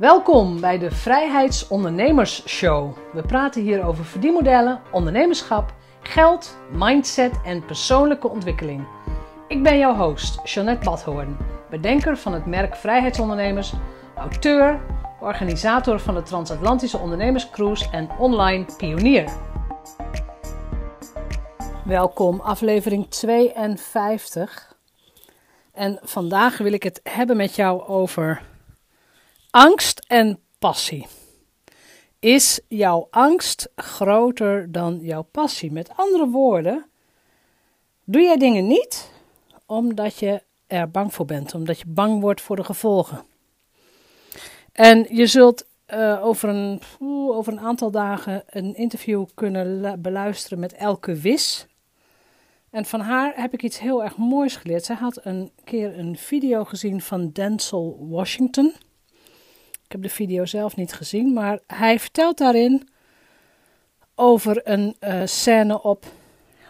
Welkom bij de Vrijheidsondernemers Show. We praten hier over verdienmodellen, ondernemerschap, geld, mindset en persoonlijke ontwikkeling. Ik ben jouw host, Jeanette Badhoorn, bedenker van het merk Vrijheidsondernemers, auteur, organisator van de Transatlantische Ondernemerscruise en online pionier. Welkom, aflevering 52. En vandaag wil ik het hebben met jou over angst en passie. Is jouw angst groter dan jouw passie? Met andere woorden, doe jij dingen niet omdat je er bang voor bent, omdat je bang wordt voor de gevolgen. En je zult uh, over, een, over een aantal dagen een interview kunnen beluisteren met Elke Wis. En van haar heb ik iets heel erg moois geleerd. Zij had een keer een video gezien van Denzel Washington. Ik heb de video zelf niet gezien, maar hij vertelt daarin over een uh, scène op,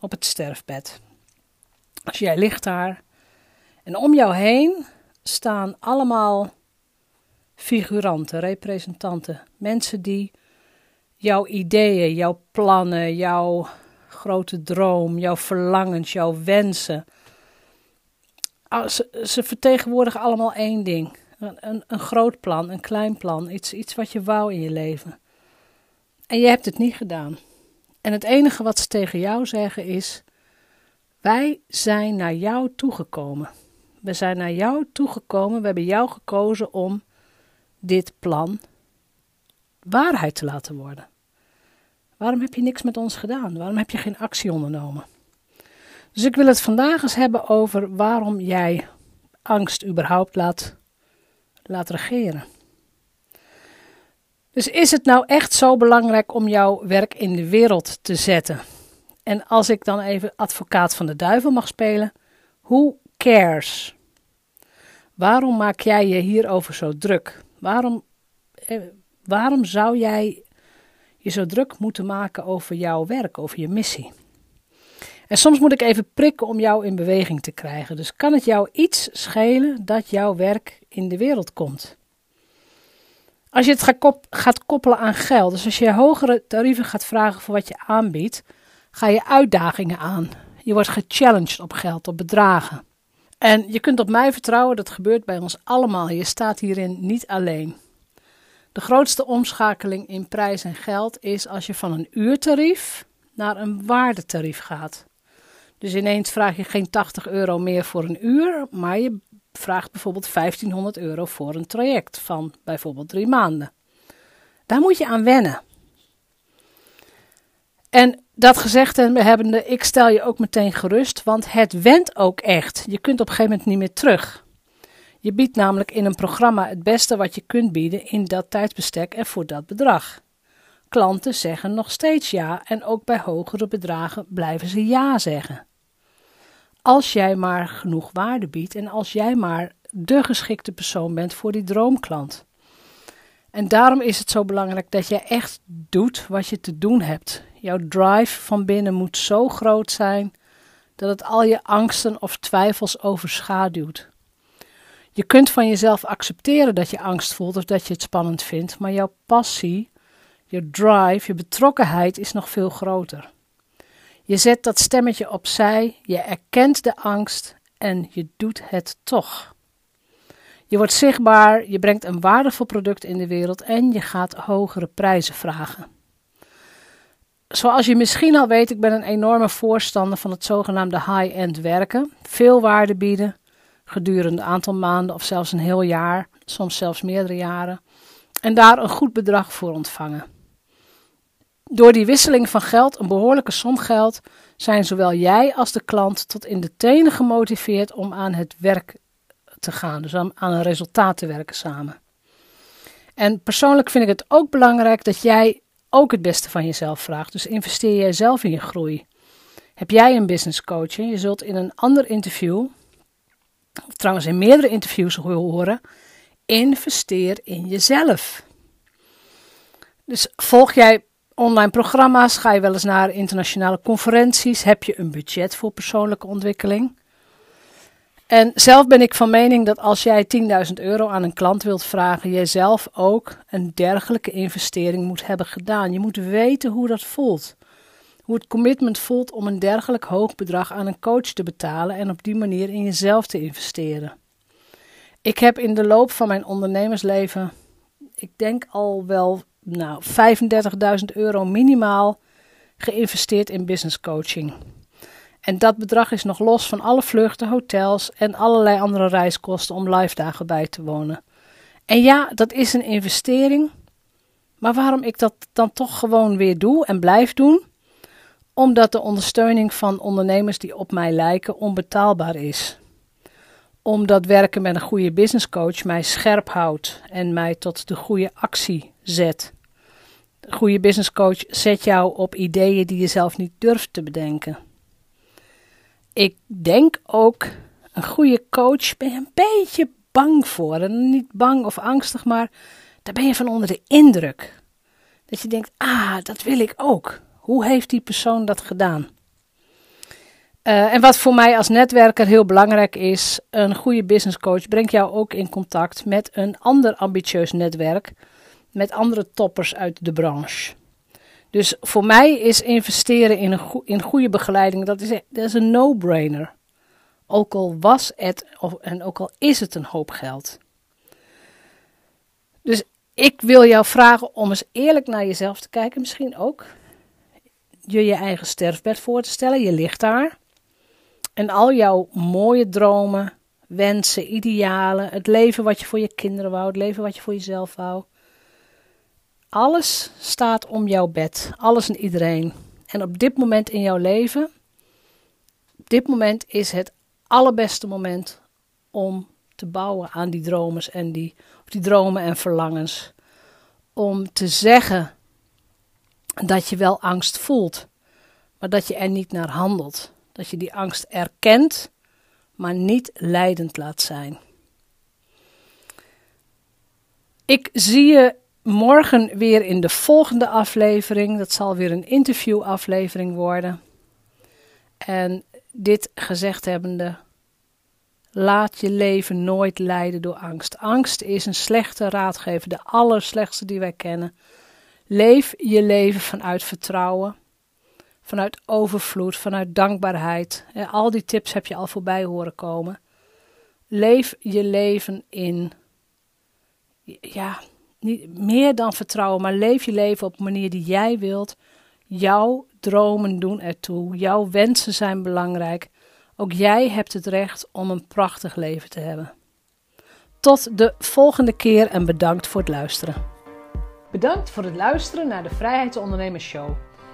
op het sterfbed. Als jij ligt daar en om jou heen staan allemaal figuranten, representanten, mensen die jouw ideeën, jouw plannen, jouw grote droom, jouw verlangens, jouw wensen. Ah, ze, ze vertegenwoordigen allemaal één ding. Een, een, groot plan, een klein plan, iets, iets wat je wou in je leven. En je hebt het niet gedaan. En het enige wat ze tegen jou zeggen is: Wij zijn naar jou toegekomen. We zijn naar jou toegekomen, we hebben jou gekozen om dit plan waarheid te laten worden. Waarom heb je niks met ons gedaan? Waarom heb je geen actie ondernomen? Dus ik wil het vandaag eens hebben over waarom jij angst überhaupt laat, laat regeren. Dus is het nou echt zo belangrijk om jouw werk in de wereld te zetten? En als ik dan even advocaat van de duivel mag spelen, who cares? Waarom maak jij je hierover zo druk? Waarom, eh, waarom zou jij je zo druk moeten maken over jouw werk, over je missie. En soms moet ik even prikken om jou in beweging te krijgen. Dus kan het jou iets schelen dat jouw werk in de wereld komt? Als je het gaat koppelen aan geld, dus als je hogere tarieven gaat vragen voor wat je aanbiedt, ga je uitdagingen aan. Je wordt gechallenged op geld, op bedragen. En je kunt op mij vertrouwen, dat gebeurt bij ons allemaal. Je staat hierin niet alleen. De grootste omschakeling in prijs en geld is als je van een uurtarief naar een waardetarief gaat. Dus ineens vraag je geen 80 euro meer voor een uur, maar je vraagt bijvoorbeeld 1500 euro voor een traject van bijvoorbeeld drie maanden. Daar moet je aan wennen. En dat gezegd hebbende, ik stel je ook meteen gerust, want het went ook echt. Je kunt op een gegeven moment niet meer terug. Je biedt namelijk in een programma het beste wat je kunt bieden in dat tijdsbestek en voor dat bedrag. Klanten zeggen nog steeds ja en ook bij hogere bedragen blijven ze ja zeggen. Als jij maar genoeg waarde biedt en als jij maar de geschikte persoon bent voor die droomklant. En daarom is het zo belangrijk dat jij echt doet wat je te doen hebt. Jouw drive van binnen moet zo groot zijn dat het al je angsten of twijfels overschaduwt. Je kunt van jezelf accepteren dat je angst voelt of dat je het spannend vindt, maar jouw passie, je drive, je betrokkenheid is nog veel groter. Je zet dat stemmetje opzij, je erkent de angst en je doet het toch. Je wordt zichtbaar, je brengt een waardevol product in de wereld en je gaat hogere prijzen vragen. Zoals je misschien al weet, ik ben een enorme voorstander van het zogenaamde high-end werken. Veel waarde bieden, gedurende een aantal maanden of zelfs een heel jaar, soms zelfs meerdere jaren, en daar een goed bedrag voor ontvangen. Door die wisseling van geld, een behoorlijke som geld, zijn zowel jij als de klant tot in de tenen gemotiveerd om aan het werk te gaan, dus aan een resultaat te werken samen. En persoonlijk vind ik het ook belangrijk dat jij ook het beste van jezelf vraagt. Dus investeer jij zelf in je groei. Heb jij een business coach? Je zult in een ander interview of trouwens in meerdere interviews horen, investeer in jezelf. Dus volg jij online programma's, ga je wel eens naar internationale conferenties, heb je een budget voor persoonlijke ontwikkeling. En zelf ben ik van mening dat als jij 10.000 euro aan een klant wilt vragen, jij zelf ook een dergelijke investering moet hebben gedaan. Je moet weten hoe dat voelt. Hoe het commitment voelt om een dergelijk hoog bedrag aan een coach te betalen en op die manier in jezelf te investeren. Ik heb in de loop van mijn ondernemersleven, ik denk al wel nou, 35.000 euro minimaal geïnvesteerd in business coaching. En dat bedrag is nog los van alle vluchten, hotels en allerlei andere reiskosten om live dagen bij te wonen. En ja, dat is een investering. Maar waarom ik dat dan toch gewoon weer doe en blijf doen? Omdat de ondersteuning van ondernemers die op mij lijken onbetaalbaar is. Omdat werken met een goede business coach mij scherp houdt en mij tot de goede actie zet. De goede business coach zet jou op ideeën die je zelf niet durft te bedenken ik denk ook, een goede coach ben je een beetje bang voor. Niet bang of angstig, maar daar ben je van onder de indruk. Dat je denkt, ah, dat wil ik ook. Hoe heeft die persoon dat gedaan? Uh, en wat voor mij als netwerker heel belangrijk is, een goede business coach brengt jou ook in contact met een ander ambitieus netwerk, met andere toppers uit de branche. Dus voor mij is investeren in, een in goede begeleiding, dat is, dat is een no-brainer. Ook al was het, of, en ook al is het een hoop geld. Dus ik wil jou vragen om eens eerlijk naar jezelf te kijken. Misschien ook je je eigen sterfbed voor te stellen. Je ligt daar. En al jouw mooie dromen, wensen, idealen, het leven wat je voor je kinderen wou, het leven wat je voor jezelf wou. Alles staat om jouw bed, alles en iedereen. En op dit moment in jouw leven, op dit moment is het allerbeste moment om te bouwen aan die dromen en die, of die dromen en verlangens. Om te zeggen dat je wel angst voelt, maar dat je er niet naar handelt. Dat je die angst erkent, maar niet leidend laat zijn. Ik zie je morgen weer in de volgende aflevering. Dat zal weer een interviewaflevering worden. En dit gezegd hebbende, laat je leven nooit leiden door angst. Angst is een slechte raadgever, de allerslechtste die wij kennen. Leef je leven vanuit vertrouwen, vanuit overvloed, vanuit dankbaarheid. Al die tips heb je al voorbij horen komen. Leef je leven in ja, niet meer dan vertrouwen, maar leef je leven op een manier die jij wilt. Jouw dromen doen ertoe. Jouw wensen zijn belangrijk. Ook jij hebt het recht om een prachtig leven te hebben. Tot de volgende keer en bedankt voor het luisteren. Bedankt voor het luisteren naar de Vrijheidsondernemers Show.